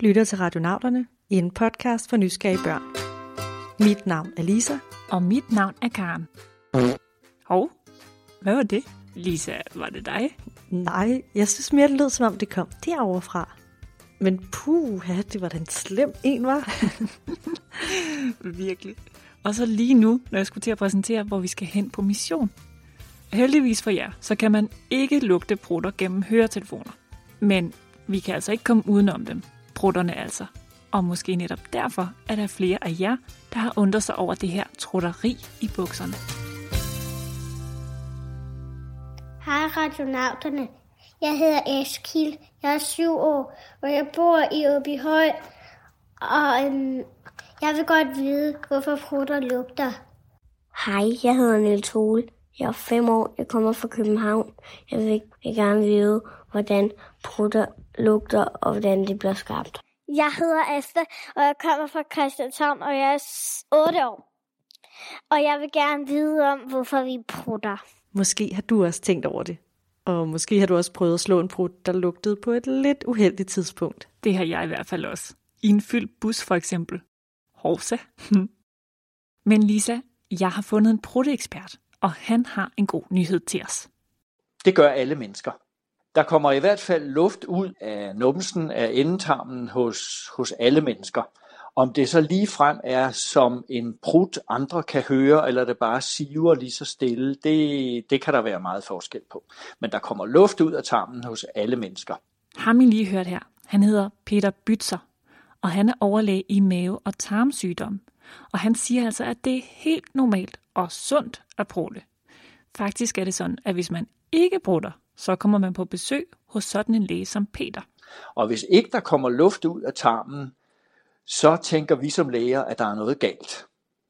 lytter til Radionauterne, en podcast for nysgerrige børn. Mit navn er Lisa. Og mit navn er Karen. Hov, hvad var det? Lisa, var det dig? Nej, jeg synes mere, det lød som om, det kom derovre fra. Men puh, det var den slem en, var. Virkelig. Og så lige nu, når jeg skulle til at præsentere, hvor vi skal hen på mission. Heldigvis for jer, så kan man ikke lugte prutter gennem høretelefoner. Men vi kan altså ikke komme udenom dem. Prutterne altså. Og måske netop derfor er der flere af jer, der har undret sig over det her trutteri i bukserne. Hej radionauterne. Jeg hedder Eskil. Jeg er syv år, og jeg bor i Åbyhøj. Og øhm, jeg vil godt vide, hvorfor prutter lugter. Hej, jeg hedder Niels Ole. Jeg er fem år. Jeg kommer fra København. Jeg vil, vil gerne vide, hvordan prutter lugter, og hvordan det bliver skabt. Jeg hedder Asta, og jeg kommer fra Christianshavn, og jeg er 8 år. Og jeg vil gerne vide om, hvorfor vi prutter. Måske har du også tænkt over det. Og måske har du også prøvet at slå en prut, der lugtede på et lidt uheldigt tidspunkt. Det har jeg i hvert fald også. I en fyldt bus for eksempel. Horsa. Men Lisa, jeg har fundet en prutteekspert, og han har en god nyhed til os. Det gør alle mennesker. Der kommer i hvert fald luft ud af numsen af endetarmen hos, hos alle mennesker. Om det så lige frem er som en prut, andre kan høre, eller det bare siver lige så stille, det, det kan der være meget forskel på. Men der kommer luft ud af tarmen hos alle mennesker. Ham I lige hørt her, han hedder Peter Bytzer, og han er overlæge i mave- og tarmsygdom. Og han siger altså, at det er helt normalt og sundt at prutte. Faktisk er det sådan, at hvis man ikke prutter, så kommer man på besøg hos sådan en læge som Peter. Og hvis ikke der kommer luft ud af tarmen, så tænker vi som læger, at der er noget galt.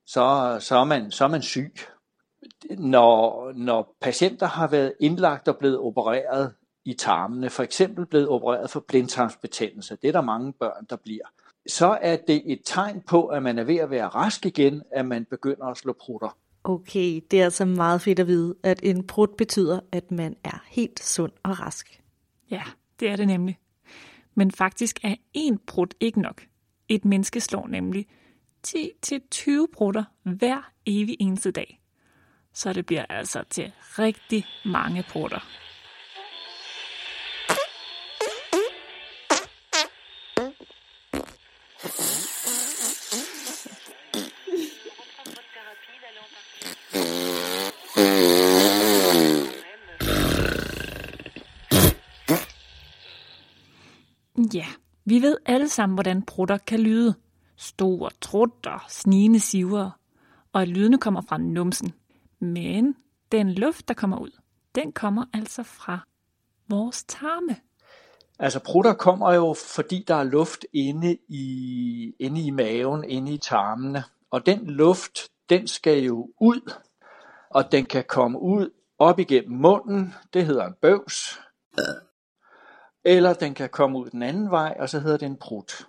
Så, så, er, man, så er man syg. Når, når patienter har været indlagt og blevet opereret i tarmene, for eksempel blevet opereret for blindtarmsbetændelse, det er der mange børn, der bliver, så er det et tegn på, at man er ved at være rask igen, at man begynder at slå prutter. Okay, det er altså meget fedt at vide, at en brud betyder, at man er helt sund og rask. Ja, det er det nemlig. Men faktisk er én brud ikke nok. Et menneske slår nemlig 10-20 brutter hver evig eneste dag. Så det bliver altså til rigtig mange brutter. Vi ved alle sammen, hvordan prutter kan lyde. Store trutter, snigende siver, og at lydene kommer fra numsen. Men den luft, der kommer ud, den kommer altså fra vores tarme. Altså prutter kommer jo, fordi der er luft inde i, inde i maven, inde i tarmene. Og den luft, den skal jo ud, og den kan komme ud op igennem munden, det hedder en bøvs. Eller den kan komme ud den anden vej, og så hedder det en prut.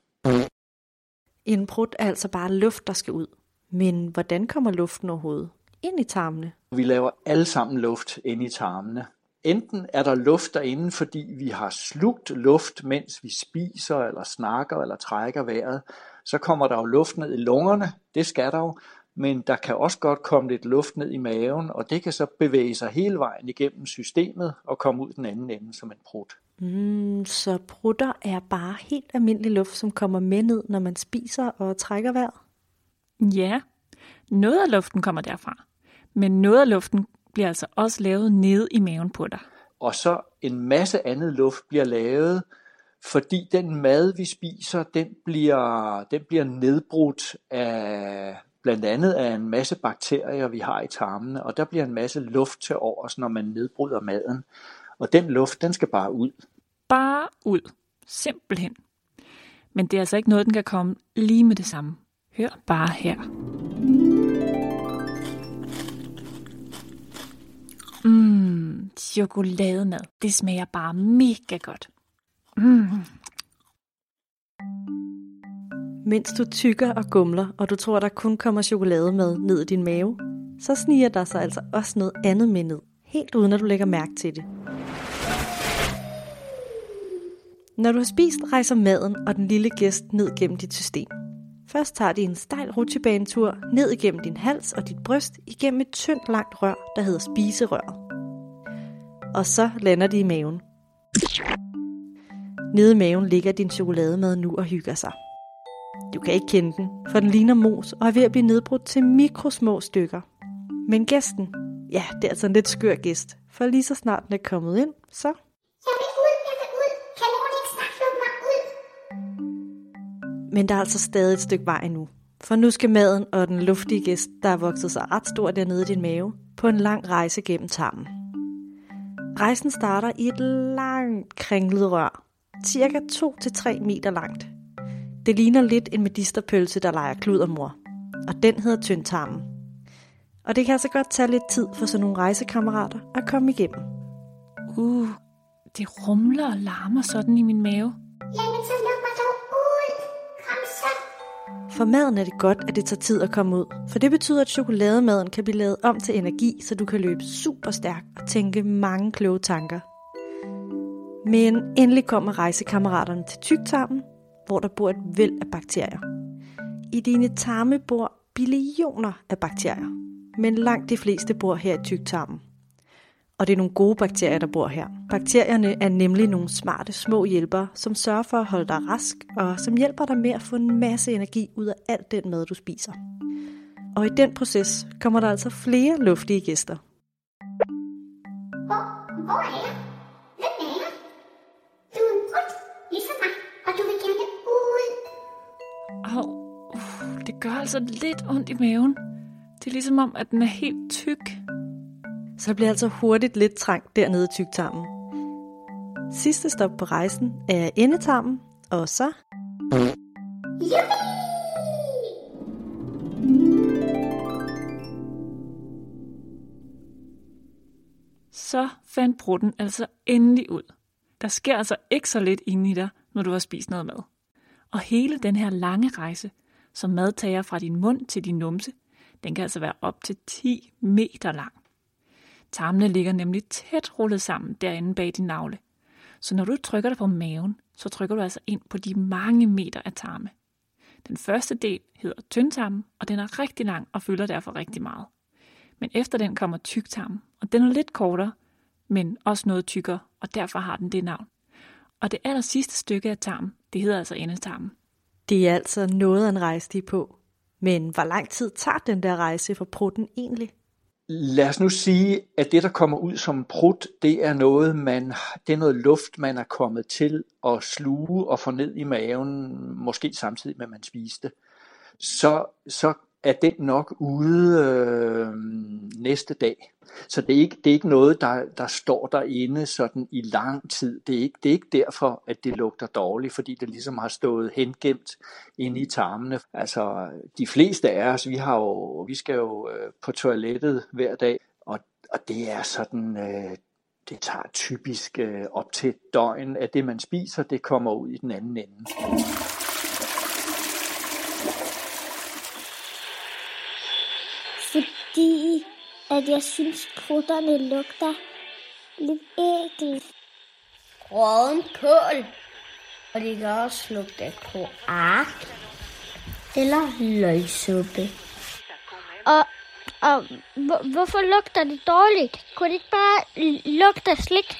En prut er altså bare luft, der skal ud. Men hvordan kommer luften overhovedet ind i tarmene? Vi laver alle sammen luft ind i tarmene. Enten er der luft derinde, fordi vi har slugt luft, mens vi spiser, eller snakker, eller trækker vejret. Så kommer der jo luft ned i lungerne, det skal der jo. Men der kan også godt komme lidt luft ned i maven, og det kan så bevæge sig hele vejen igennem systemet og komme ud den anden ende som en prut. Mm, så prutter er bare helt almindelig luft, som kommer med ned, når man spiser og trækker vejret? Ja, noget af luften kommer derfra. Men noget af luften bliver altså også lavet nede i maven på dig. Og så en masse andet luft bliver lavet, fordi den mad, vi spiser, den bliver, den bliver nedbrudt af blandt andet af en masse bakterier, vi har i tarmene, og der bliver en masse luft til overs, når man nedbryder maden. Og den luft, den skal bare ud. Bare ud. Simpelthen. Men det er altså ikke noget, den kan komme lige med det samme. Hør bare her. Mmm, chokolademad. Det smager bare mega godt. Mm. Mens du tykker og gumler, og du tror, der kun kommer chokolademad ned i din mave, så sniger der sig altså også noget andet med ned, helt uden at du lægger mærke til det. Når du har spist, rejser maden og den lille gæst ned gennem dit system. Først tager de en stejl rutsjebanetur ned igennem din hals og dit bryst igennem et tyndt langt rør, der hedder spiserøret. Og så lander de i maven. Nede i maven ligger din chokolademad nu og hygger sig. Du kan ikke kende den, for den ligner mos og er ved at blive nedbrudt til mikrosmå stykker. Men gæsten, ja, det er altså en lidt skør gæst, for lige så snart den er kommet ind, så... Men der er altså stadig et stykke vej endnu. For nu skal maden og den luftige gæst, der er vokset sig ret stor dernede i din mave, på en lang rejse gennem tarmen. Rejsen starter i et langt kringlet rør, cirka 2-3 meter langt. Det ligner lidt en medisterpølse, der leger kludermor, og den hedder tyndtarmen. Og det kan altså godt tage lidt tid for sådan nogle rejsekammerater at komme igennem. Uh, det rumler og larmer sådan i min mave. For maden er det godt, at det tager tid at komme ud, for det betyder, at chokolademaden kan blive lavet om til energi, så du kan løbe super stærkt og tænke mange kloge tanker. Men endelig kommer rejsekammeraterne til tyktarmen, hvor der bor et væld af bakterier. I dine tarme bor billioner af bakterier, men langt de fleste bor her i tyktarmen. Og det er nogle gode bakterier, der bor her. Bakterierne er nemlig nogle smarte små hjælpere, som sørger for at holde dig rask, og som hjælper dig med at få en masse energi ud af alt den mad, du spiser. Og i den proces kommer der altså flere luftige gæster. Hvor, hvor er jeg? Hvem er jeg? Du er en brud, ligesom mig, og du vil gerne ud. Au, uh, det gør altså lidt ondt i maven. Det er ligesom om, at den er helt tyk. Så bliver altså hurtigt lidt trangt dernede i tyktarmen. Sidste stop på rejsen er endetarmen, og så Juppie! Så fandt brutten altså endelig ud. Der sker altså ikke så lidt inde i dig, når du har spist noget mad. Og hele den her lange rejse, som mad tager fra din mund til din numse, den kan altså være op til 10 meter lang. Tarmene ligger nemlig tæt rullet sammen derinde bag din navle. Så når du trykker dig på maven, så trykker du altså ind på de mange meter af tarme. Den første del hedder tyndtarmen, og den er rigtig lang og fylder derfor rigtig meget. Men efter den kommer tyktarmen, og den er lidt kortere, men også noget tykkere, og derfor har den det navn. Og det aller sidste stykke af tarmen, det hedder altså endetarmen. det er altså noget af en rejse, de er på. Men hvor lang tid tager den der rejse for prutten egentlig? Lad os nu sige, at det, der kommer ud som prut, det er noget, man, det er noget luft, man er kommet til at sluge og få ned i maven, måske samtidig med, at man spiste. Så, så er den nok ude øh, næste dag. Så det er ikke, det er ikke noget, der, der står derinde sådan i lang tid. Det er, ikke, det er ikke derfor, at det lugter dårligt, fordi det ligesom har stået hengemt inde i tarmene. Altså, de fleste af os, vi, har jo, vi skal jo øh, på toilettet hver dag, og, og det er sådan, øh, det tager typisk øh, op til døgn, at det man spiser, det kommer ud i den anden ende. Fordi at jeg synes, prutterne lugter lidt ægelt. Råden kål. Og de kan også lugte kloak. Eller løgsuppe. Og, og hvor, hvorfor lugter det dårligt? Kunne det ikke bare lugte af slik?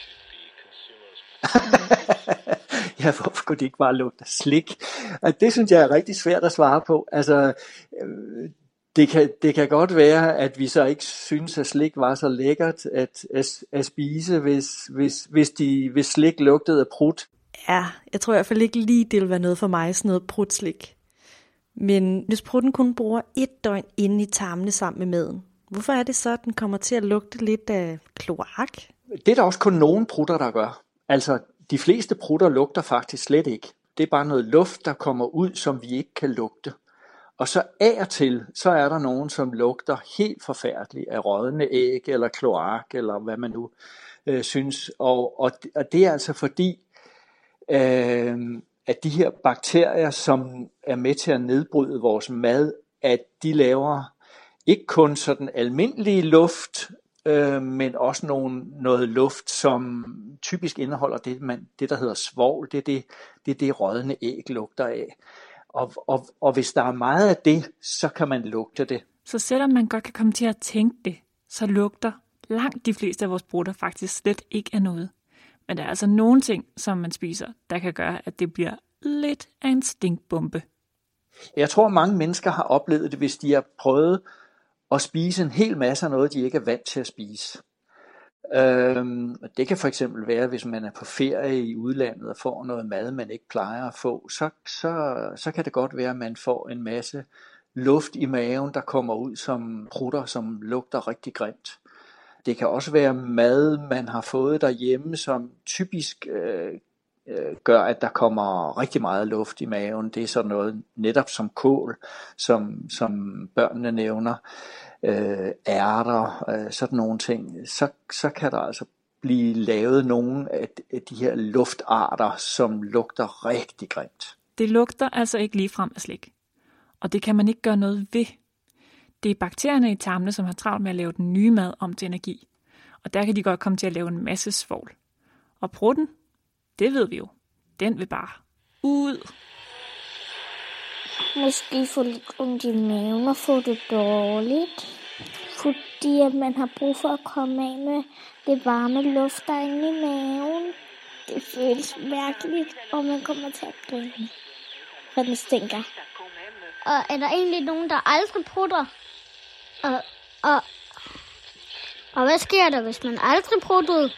ja, hvorfor kunne det ikke bare lugte af slik? Og det synes jeg er rigtig svært at svare på. Altså, øh, det kan, det kan godt være, at vi så ikke synes, at slik var så lækkert at, at, at spise, hvis, hvis, hvis, de, hvis slik lugtede af prut. Ja, jeg tror i hvert fald ikke lige, det vil være noget for mig, sådan noget prutslik. Men hvis prutten kun bruger et døgn inde i tarmene sammen med maden, hvorfor er det så, at den kommer til at lugte lidt af kloak? Det er der også kun nogen prutter, der gør. Altså, de fleste prutter lugter faktisk slet ikke. Det er bare noget luft, der kommer ud, som vi ikke kan lugte. Og så af og til, så er der nogen, som lugter helt forfærdeligt af rådne æg, eller kloak, eller hvad man nu øh, synes. Og, og, og det er altså fordi, øh, at de her bakterier, som er med til at nedbryde vores mad, at de laver ikke kun sådan almindelig luft, øh, men også nogle, noget luft, som typisk indeholder det, man, det der hedder svovl. Det er det, det, det rådne æg lugter af. Og, og, og hvis der er meget af det, så kan man lugte det. Så selvom man godt kan komme til at tænke det, så lugter langt de fleste af vores brutter faktisk slet ikke af noget. Men der er altså nogle ting, som man spiser, der kan gøre, at det bliver lidt af en stinkbombe. Jeg tror, mange mennesker har oplevet det, hvis de har prøvet at spise en hel masse af noget, de ikke er vant til at spise. Øhm, det kan for eksempel være, hvis man er på ferie i udlandet og får noget mad, man ikke plejer at få, så, så, så kan det godt være, at man får en masse luft i maven, der kommer ud som prutter, som lugter rigtig grimt. Det kan også være mad, man har fået derhjemme, som typisk øh, øh, gør, at der kommer rigtig meget luft i maven. Det er sådan noget netop som kål, som, som børnene nævner, øh, ærter, øh, sådan nogle ting. Så, så kan der altså blive lavet nogle af de her luftarter, som lugter rigtig grimt. Det lugter altså ikke lige frem af slik. Og det kan man ikke gøre noget ved. Det er bakterierne i tarmene, som har travlt med at lave den nye mad om til energi. Og der kan de godt komme til at lave en masse svovl. Og prutten, det ved vi jo. Den vil bare ud. Måske få lidt ondt i maven og få det dårligt. Fordi at man har brug for at komme af med det varme luft, der er inde i maven. Det føles mærkeligt, og man kommer til at grine. For den stinker. Og er der egentlig nogen, der aldrig prutter? Og, og, og hvad sker der, hvis man aldrig pruttede?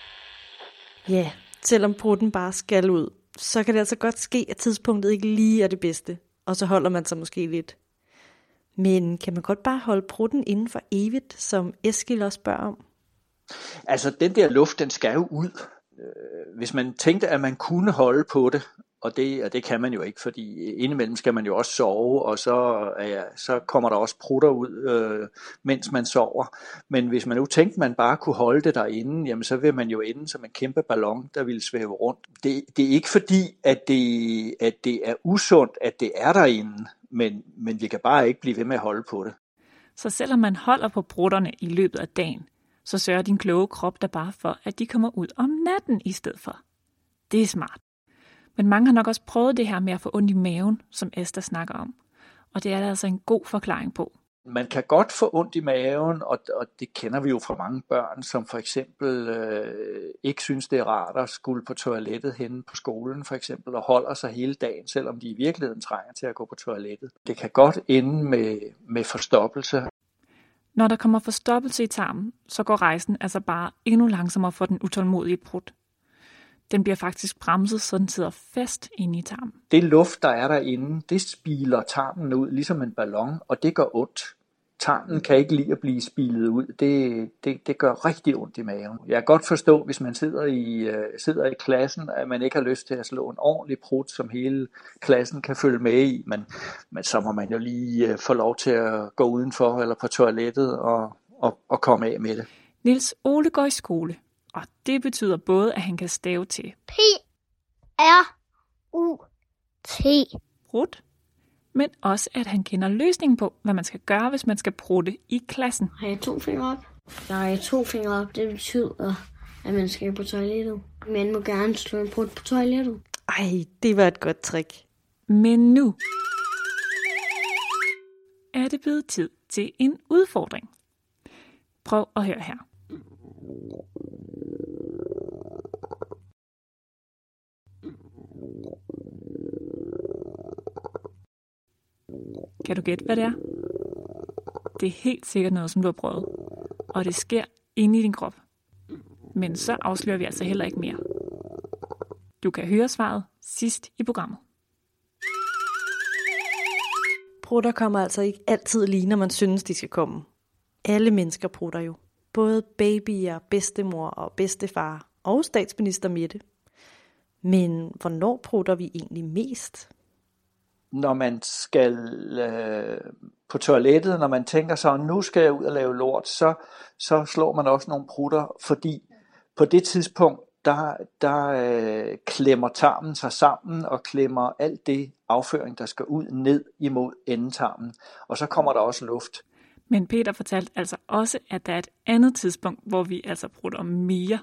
Ja, selvom prutten bare skal ud, så kan det altså godt ske, at tidspunktet ikke lige er det bedste, og så holder man sig måske lidt. Men kan man godt bare holde prutten inden for evigt, som Eskil også spørger om? Altså, den der luft, den skal jo ud. Øh, hvis man tænkte, at man kunne holde på det, og det, og det kan man jo ikke, fordi indimellem skal man jo også sove, og så, ja, så kommer der også prutter ud, øh, mens man sover. Men hvis man nu tænkte, man bare kunne holde det derinde, jamen så vil man jo ende som en kæmpe ballon, der vil svæve rundt. Det, det er ikke fordi, at det, at det er usundt, at det er derinde, men, men vi kan bare ikke blive ved med at holde på det. Så selvom man holder på brutterne i løbet af dagen, så sørger din kloge krop der bare for, at de kommer ud om natten i stedet for. Det er smart. Men mange har nok også prøvet det her med at få ondt i maven, som Esther snakker om. Og det er der altså en god forklaring på. Man kan godt få ondt i maven, og, og det kender vi jo fra mange børn, som for eksempel øh, ikke synes, det er rart at skulle på toilettet henne på skolen for eksempel, og holder sig hele dagen, selvom de i virkeligheden trænger til at gå på toilettet. Det kan godt ende med, med forstoppelse. Når der kommer forstoppelse i tarmen, så går rejsen altså bare endnu langsommere for den utålmodige prut. Den bliver faktisk bremset, så den sidder fast inde i tarmen. Det luft, der er derinde, det spiler tarmen ud, ligesom en ballon, og det gør ondt. Tarmen kan ikke lide at blive spilet ud. Det, det, det gør rigtig ondt i maven. Jeg kan godt forstå, hvis man sidder i, uh, sidder i klassen, at man ikke har lyst til at slå en ordentlig prut, som hele klassen kan følge med i. Men, men så må man jo lige uh, få lov til at gå udenfor eller på toilettet og, og, og komme af med det. Nils Ole går i skole, og det betyder både, at han kan stave til P R U T. prut, men også, at han kender løsningen på, hvad man skal gøre, hvis man skal prutte i klassen. Har jeg to fingre op? Der er to fingre op. Det betyder, at man skal på toilettet. Man må gerne slå en prut på toilettet. Ej, det var et godt trick. Men nu er det blevet tid til en udfordring. Prøv at høre her. Kan du gætte, hvad det er? Det er helt sikkert noget, som du har prøvet. Og det sker inde i din krop. Men så afslører vi altså heller ikke mere. Du kan høre svaret sidst i programmet. Prutter kommer altså ikke altid lige, når man synes, de skal komme. Alle mennesker prutter jo. Både babyer, bedstemor og bedstefar og statsminister Mette. Men hvornår prutter vi egentlig mest? når man skal øh, på toilettet, når man tænker så, nu skal jeg ud og lave lort, så, så slår man også nogle prutter, fordi på det tidspunkt, der, der øh, klemmer tarmen sig sammen og klemmer alt det afføring, der skal ud, ned imod endetarmen. Og så kommer der også luft. Men Peter fortalte altså også, at der er et andet tidspunkt, hvor vi altså prutter mere.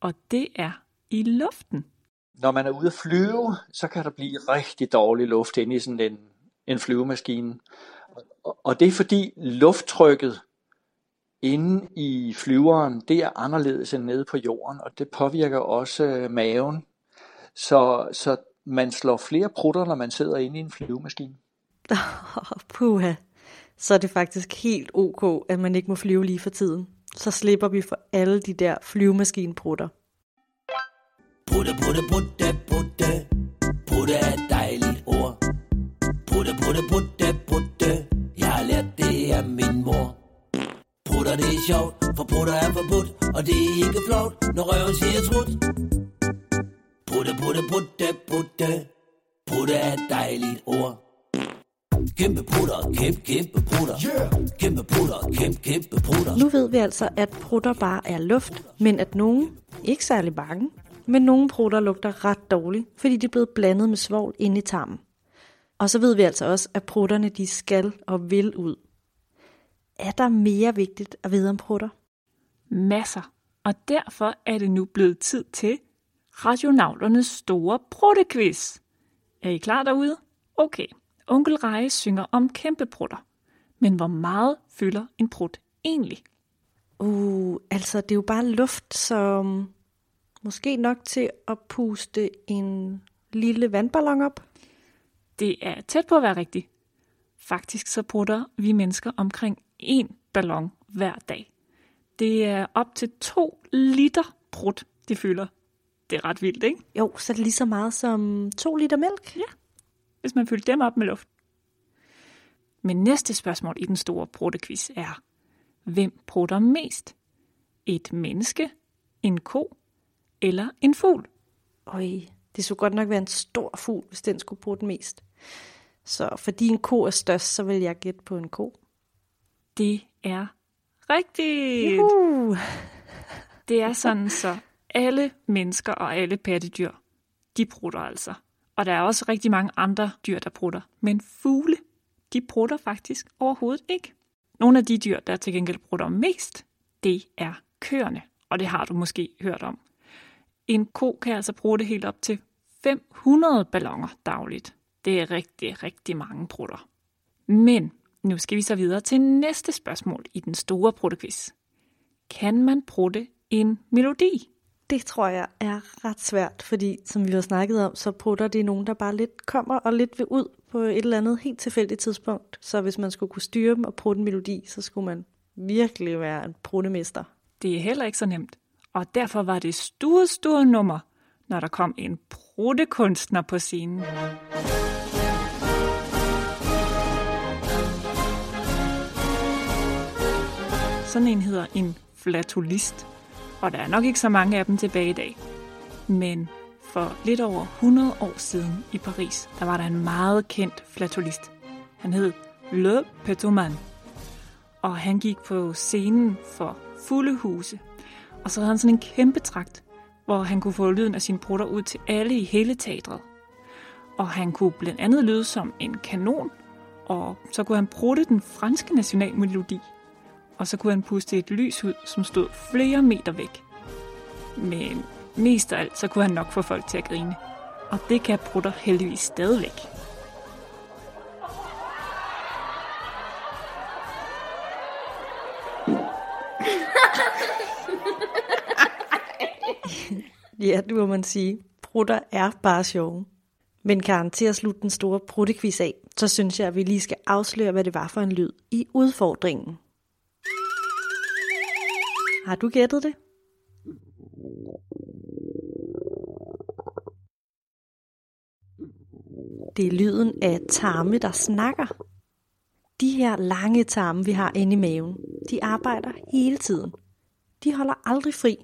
Og det er i luften. Når man er ude at flyve, så kan der blive rigtig dårlig luft inde i sådan en, en flyvemaskine. Og, og det er fordi lufttrykket inde i flyveren, det er anderledes end nede på jorden, og det påvirker også øh, maven. Så, så man slår flere prutter, når man sidder inde i en flyvemaskine. Puha. Så er det faktisk helt ok, at man ikke må flyve lige for tiden. Så slipper vi for alle de der flyvemaskinbrutter. Brutte, brutte, brutte, brutte. Brutte er et dejligt ord. Brutte, brutte, brutte, brutte. Jeg har lært det af min mor. Brutter det er sjovt, for brutter er forbudt. Og det er ikke flot, når røven siger trut. Brutte, brutte, brutte, brutte. Brutte er et dejligt ord. Kæmpe prutter, kæmpe, kæmpe prutter. Yeah. Kæmpe prutter, kæmpe, kæmpe prutter. Nu ved vi altså, at prutter bare er luft, men at nogen, ikke særlig bange, men nogle prutter lugter ret dårligt, fordi de er blevet blandet med svovl inde i tarmen. Og så ved vi altså også, at prutterne de skal og vil ud. Er der mere vigtigt at vide om prutter? Masser. Og derfor er det nu blevet tid til radionauternes store pruttequiz. Er I klar derude? Okay. Onkel Reje synger om kæmpeprutter. Men hvor meget fylder en prut egentlig? Uh, altså det er jo bare luft, så måske nok til at puste en lille vandballon op. Det er tæt på at være rigtigt. Faktisk så prutter vi mennesker omkring en ballon hver dag. Det er op til 2 liter prut, de fylder. Det er ret vildt, ikke? Jo, så er det lige så meget som 2 liter mælk. Ja, hvis man fylder dem op med luft. Men næste spørgsmål i den store pruttequiz er, hvem prutter mest? Et menneske, en ko eller en fugl? Øj, det skulle godt nok være en stor fugl, hvis den skulle prutte mest. Så fordi en ko er størst, så vil jeg gætte på en ko. Det er rigtigt. Juhu. Det er sådan, så alle mennesker og alle pattedyr, de prutter altså. Og der er også rigtig mange andre dyr, der prutter. Men fugle, de prutter faktisk overhovedet ikke. Nogle af de dyr, der til gengæld prutter mest, det er køerne. Og det har du måske hørt om. En ko kan altså prutte helt op til 500 ballonger dagligt. Det er rigtig, rigtig mange prutter. Men nu skal vi så videre til næste spørgsmål i den store pruttequiz. Kan man prutte en melodi? Det tror jeg er ret svært, fordi som vi har snakket om, så prutter det nogen, der bare lidt kommer og lidt vil ud på et eller andet helt tilfældigt tidspunkt. Så hvis man skulle kunne styre dem og prutte en melodi, så skulle man virkelig være en pruttemester. Det er heller ikke så nemt. Og derfor var det store, store nummer, når der kom en pruttekunstner på scenen. Sådan en hedder en flatulist, og der er nok ikke så mange af dem tilbage i dag. Men for lidt over 100 år siden i Paris, der var der en meget kendt flatulist. Han hed Le Petoman, og han gik på scenen for fulde huse. Og så havde han sådan en kæmpe trakt, hvor han kunne få lyden af sine brutter ud til alle i hele teatret. Og han kunne blandt andet lyde som en kanon, og så kunne han prutte den franske nationalmelodi og så kunne han puste et lys ud, som stod flere meter væk. Men mest af alt, så kunne han nok få folk til at grine. Og det kan Brutter heldigvis stadigvæk. Ja, det må man sige. Brutter er bare sjove. Men Karen, til at slutte den store pruttequiz af, så synes jeg, at vi lige skal afsløre, hvad det var for en lyd i udfordringen. Har du gættet det? Det er lyden af tarme, der snakker. De her lange tarme, vi har inde i maven, de arbejder hele tiden. De holder aldrig fri.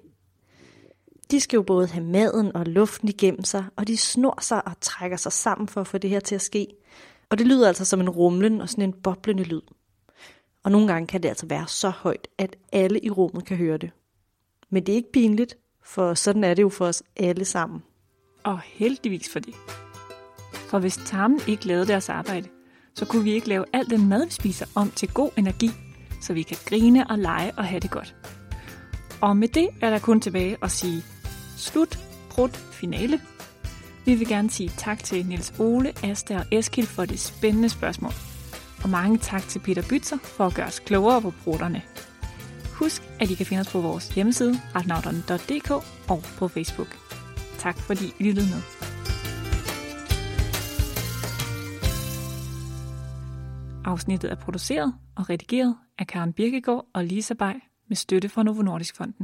De skal jo både have maden og luften igennem sig, og de snor sig og trækker sig sammen for at få det her til at ske. Og det lyder altså som en rumlen og sådan en boblende lyd. Og nogle gange kan det altså være så højt, at alle i rummet kan høre det. Men det er ikke pinligt, for sådan er det jo for os alle sammen. Og heldigvis for det. For hvis tarmen ikke lavede deres arbejde, så kunne vi ikke lave al den mad, vi spiser, om til god energi så vi kan grine og lege og have det godt. Og med det er der kun tilbage at sige slut, brud, finale. Vi vil gerne sige tak til Niels Ole, Asta og Eskil for det spændende spørgsmål. Og mange tak til Peter Bytzer for at gøre os klogere på brutterne. Husk, at I kan finde os på vores hjemmeside, retnauterne.dk og på Facebook. Tak fordi I lyttede med. Afsnittet er produceret og redigeret af Karen Birkegaard og Lisa Bay med støtte fra Novo Nordisk Fonden.